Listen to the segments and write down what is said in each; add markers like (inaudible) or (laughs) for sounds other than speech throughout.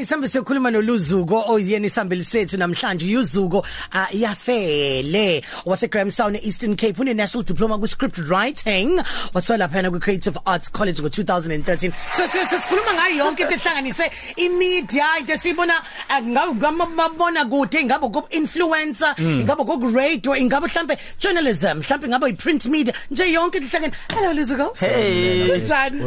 Isambe siyokhuluma noLuzuko. Oyena isambeli sethu namhlanje. uYuzuko uh, iyafele. Wase Grahamstown eEastern Cape une national diploma ku script writing. Wathola phana ku Creative Arts College ngo 2013 so sesikhuluma ngayo yonke into ehlanganise imedia into sibona ngabe ngamabona kude ngabe ku influencer ngabe ku radio ngabe mhlambe journalism mhlambe ngabe i print media nje yonke into ehlangene. Hello Luzuko. Hey. Ninjani?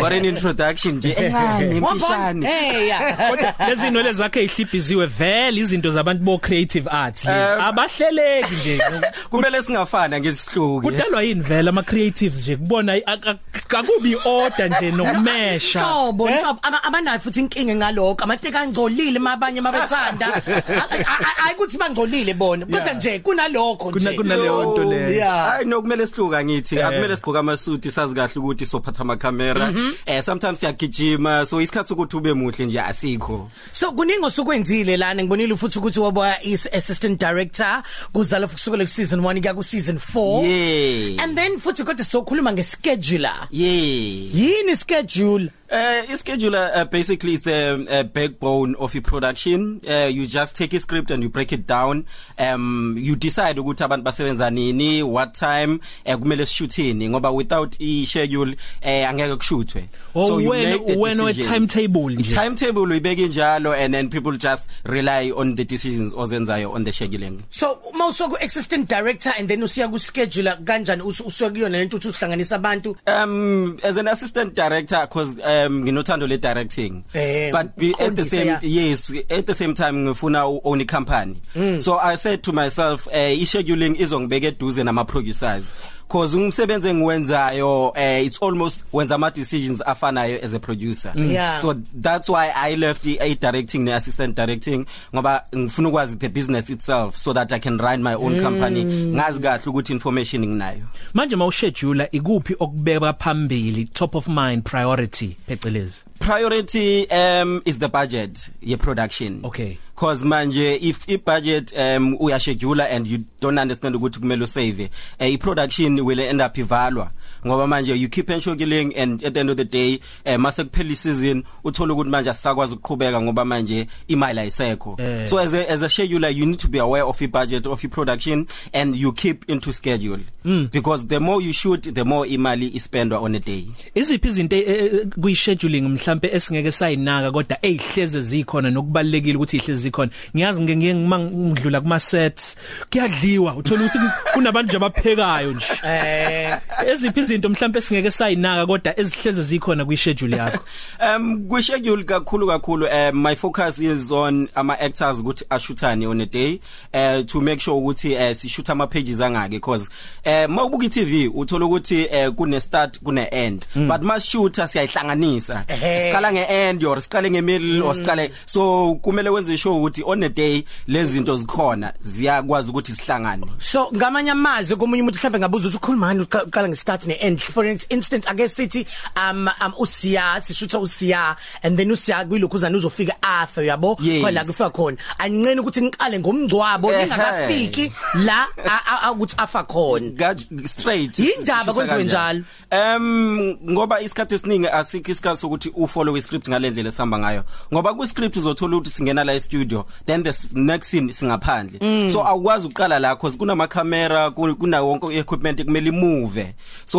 What an introduction nje. Encane Wabona? emfishane. Hey yeah. kodwa lezi zinto lezakhe ihlibiziwe vele izinto zabantu bo creative arts lezi Um, abahleleki nje (laughs) Kumele singafana ngesihluku. kudalwa yini vele ama creatives nje kubona i- ak- ak- akubi order nje nokumesha Hlobo Eh? mhlobo aba- abanayo futhi inkinga ngalokho amateka angcolile mabanye mabethanda (laughs) ayikuthi bangcolile bona kodwa nje kunalokho Kuna- nje kunaleyo nto leyo. yeah Hayi no kumele sihluka ngithi Yeah. akumele sigqoka amasuti sazi kahle ukuthi sophatha ama camera eh sometimes siyagijima so isikhathi ukuthi ube muhle nje asikho. So kuningi osukwenzile lana ngibonile futhi ukuthi waba is assistant director kuzala kusukela ku season 1 kuya ku season 4 yeah and then futhi kodwa sokhuluma ngescheduler yeah yini schedule? Uh, a scheduler uh, basically is a, a backbone of your production. Uh, you just take a script and you break it down. Um, you decide ukuthi abantu basebenza nini, what time, uh, kumele sishoothini ngoba without i schedule uh, angeke kushuthwe. Oh, you when- make the when a timetable nje. Timetable uyibeke njalo and then people just rely on the decisions ozenzayo on the scheduling. so mawusoku assistant director and then usiya ku scheduler kanjani us- usuka kuyona lento uthi uhlanganisa abantu Um as an assistant director cause um nginothando le directing Eh, but be, at the uqondise, same yeah. yes at the same time ngifuna u- own a company mm. so i said to myself uh, i scheduling izongibeka eduze nama producers cause umsebenzi engiwenzayo uh, it's almost wenza ama decisions afanayo as a producer. Yeah. so that's why i left i a directing ne assistant directing ngoba ngifuna ukwazi the business itself so that i can run my own mm. company ngazi kahle ukuthi information nginayo. Manje mawuschedule ikuphi okubeka phambili top of mind priority phecelezi? Priority um is the budget ye production Okay. cause manje if i budget um uya schedule and you don't understand ukuthi kumele usave uh, i production will end up ivalwa ngoba manje you keep ensuring and at the end of the day uh, mase kuphela season uthola ukuthi manje asakwazi ukuqhubeka ngoba manje imali ayisekho. Eh. so as a as a scheduler you need to be aware of your budget of your production and you keep into schedule. Mm. because the more you shoot the more imali ispendwa on a day. Iziphi izinto kuyi scheduling mhlambe esingeke sayinaka kodwa ezihleze zikhona nokubalekile ukuthi ihleze zikhona? Ngiyazi ngeke ngingidlula kuma sets kuyadliwa. Uthola ukuthi kunabantu nje abaphekayo nje. Eh. Eziphi izinto mhlambe esingeke sayinaka kodwa ezihleze zikhona kuyi schedule yakho? (laughs) Um kwi schedule kakhulu kakhulu um my focus is on ama actors ukuthi ashuthane on a day uh to make sure ukuthi uh, sishoot ama pages angake because uh mawubuka iTV uthola ukuthi uh, kune start kune end mm. but mas shooter siyayihlanganisa. Ehhe. sikhala nge end or siqale nge middle or siqale so kumele wenze sure ukuthi on a day lezi zinto zikhona ziyakwazi ukuthi sihlangane. So ngamanye amazwi komunye umuntu mhlawumbe ngabuza ukuthi ukhulumani uqala nge-start ne-end for instance ake sithi um, um usiya sishutha usiya and then usiya kuyilokhuzana uzofika afe yabo Yes. khona la kufika khona aninqeni ukuthi niqale ngomgcwabo Ehhe. ningakafiki la a- a- a- ukuthi afa khona Gaj- straight Yindaba sisho kwenziwe kanjalo. um ngoba isikhathi esiningi asikho isikhathi sokuthi ufollow iscript ngalendlela esihamba ngayo ngoba ku script uzothola ukuthi singena la e studio then the s- next scene singaphandle mm. so awukwazi uqala la cause kunama camera ku- kuna wonke equipment kumele imove so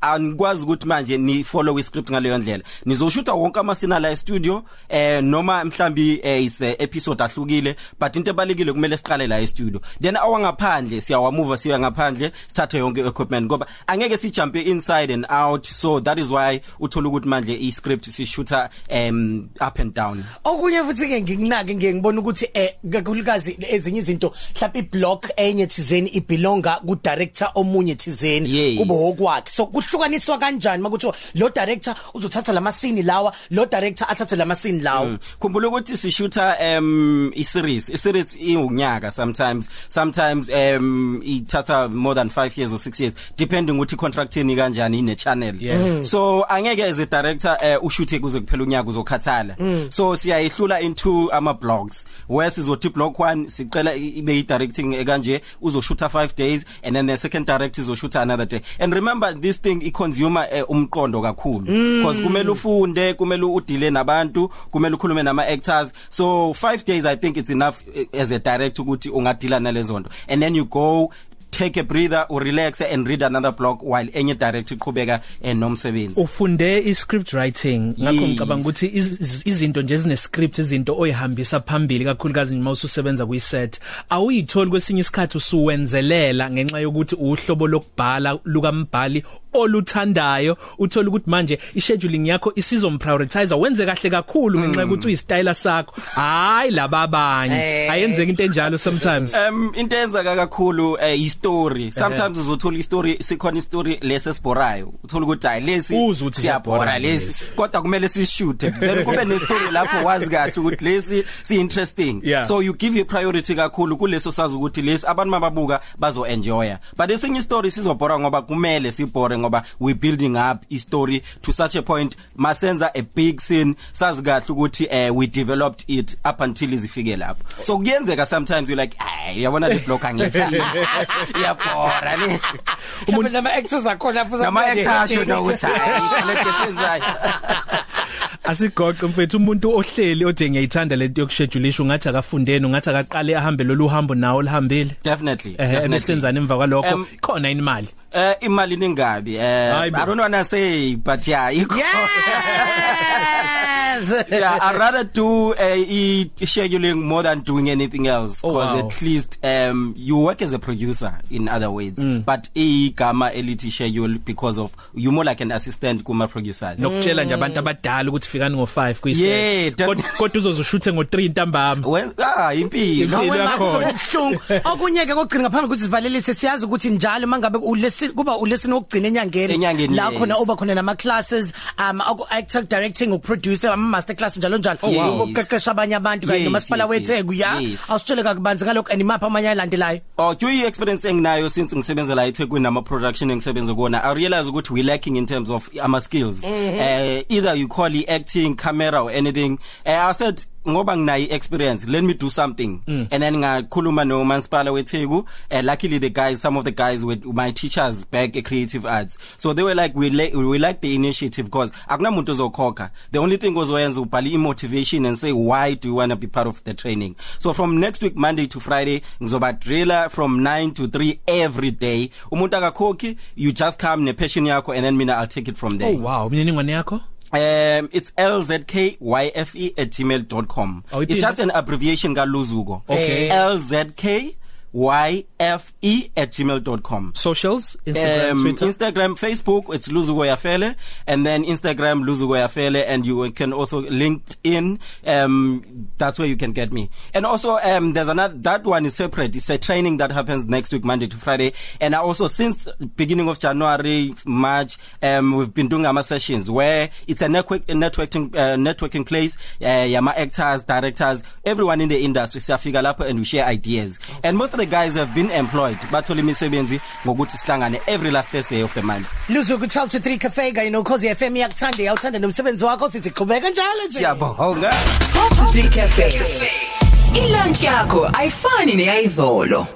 anikwazi ukuthi manje ni follow iscript ngaleyo ndlela. Nizoshuta wonke ama scene la e studio eh noma mhlambi eh, is a episode ahlukile but into ebalekile kumele siqale la e studio then awangaphandle siyawamove siya ngaphandle sithathe yonke equipment ngoba angeke sijump inside and out. So that is why uthola ukuthi manje i script sishoota um up and down. Okunye futhi ke ngikunake ngiye ngibona ukuthi eh kakhulukazi ezinye izinto mhlawumbe iblock enye thizeni ibelonga ku director omunye thizeni Yes. kube okwakhe. So kuhlukaniswa kanjani makuthiwa lo director uzothatha lama scene lawa lo director athathe lama scene lawa? Mm. khumbula ukuthi sishoota um i series i series iunyaka sometimes. Sometimes um ithatha more than 5 years or 6 years depending ukuthi contractini kanjani ine channel Yeah. so angeke as a director uh, ushuthe kuze kuphela unyaka uzokhathala. So siyayihlula into ama blocks where sizothi block 1 siqela ibe i directing ekanje uzoshoota 5 days and then the second direct izoshoota another day. And remember ngoba this thing i consumer eh, umqondo kakhulu. Because kumele ufunde kumele udile nabantu kumele ukhulume nama actors so 5 days i think it's enough eh, as a director ukuthi ungadila nalezonto and then you go take a breather or relax and read another blog while enye director iqhubeka eh, nomsebenzi ufunde i-script writing. Ngakho Yes. ngicabanga ukuthi iz- iz- izinto nje ezine script izinto oyihambisa phambili kakhulukazi nje mawususebenza kuyiset awuyitholi kwesinye isikhathi usuwenzelela ngenxa yokuthi uhlobo lokubhala lukambhali oluthandayo. Uthola ukuthi manje ischeduling yakho isizomprioritize wenze kahle kakhulu ngenxa yokuthi uyistyle sakho. Hayi laba abanye. Eh. ayenzeka into enjalo sometimes. Um into enzaka kakhulu eh, i-story sometimes uzothola i-story sikhona i-story lesesiborayo uthola ukuthi hayi lesi Uzwe ukuthi siyabhora siyabhora lesi. lesi. kodwa kumele sishoot then kube ne-story lapho wazi kahle ukuthi lesi si interesting Yeah. so you give your priority kakhulu kuleso sazi ukuthi lesi abantu mababuka bazo enjoya but esinye i-story sizobhora ngoba kumele sibhore ngoba we building up i-story to such a point. Masenza a big scene. Sazi kahle ukuthi uh, we developed it up until izifike lapho. So kuyenzeka sometimes you like ay yabona le block angifiki (laughs) iyabhora le umuntu nama actors akhona futhi nama exasho nokuthi hayi le desenzayo (laughs) asigoqe mfethu umuntu ohleli othe ngiyayithanda lento yokuschedulisha ungathi akafundeni ungathi akaqale ahambe lolu hambo nawo lihambile definitely definitely. ebesenzana emva kwalokho? Khona imali Eh imali ningabi eh Hayi bo. I don't wanna say but yeah ikho yes (laughs) yeah I'd rather do uh, e scheduling more than doing anything else Oh, because wow. at least um you work as a producer in other words mm. but igama elithi schedule because of you more like an assistant kuma producers nokutshela nje abantu abadala ukuthi fikani ngo5 kuyiset Yeah, kodwa kodwa uzozushuthe ngo3 ntambama When ah impilo Impilo yakhona. Kubuhlungu. (laughs) Okunye ke kokugcina ngaphambi ukuthi sivalelise siyazi ukuthi njalo mangabe ulesini kuba ulesini okugcina enyangeni la khona uba khona nama classes um aku actor directing ukuproducer ama master class njalo njalo wow. ukuqeqesha abanye abantu kanye nomasipala weTheku ya awusitshele kakubanzi ngalokho and imapha amanye alandelayo Oh, kuyi experience enginayo since ngisebenza la eThekwini nama production engisebenza kuona. I realize ukuthi we lacking in terms of ama skills. -hmm. uh, either you call it acting, camera or anything. Uh, I said ngoba nginayi experience let me do something. Mm. and then ngakhuluma no Mansipala weTheku uh, luckily the guys some of the guys were my teachers back at creative arts. So they were like we like we like the initiative because akunamuntu ozokhokha. The only thing ozoyenza ubhali motivation and say why do you want to be part of the training? So from next week monday to friday ngizoba driller from 9 to 3 every day. Umuntu akakhokhi you just come ne passion yakho and then mina i'll take it from there. Oh wow. Miningwane yakho? Um it's lzkyfe@gmail.com. Oh, it's iphinde? just an abbreviation ka Luzuko. Okay. LZK yfe@gmail.com. socials instagram um, twitter Instagram, Facebook, it's Luzuko Yafele, and then Instagram Luzuko Yafele, and you can also LinkedIn. Um, that's where you can get me. And also, um, there's another that one is separate. It's a training that happens next week, Monday to Friday. And I also since beginning of January, March, um, we've been doing our sessions where it's a network a networking uh, networking place. Uh, yama actors, directors, everyone in the industry siyafika lapho and we share ideas. And most of the guys have been employed. Bathole imisebenzi ngokuthi sihlangane every last Thursday of the month. Luzuku 12 to 3 cafe kanye no Khosi FM yakuthanda yawuthanda nomsebenzi wakho sithi qhubeka njalo nje Siyabonga. 12 to 3 Cafe. Ilunch yakho ayifani neyizolo.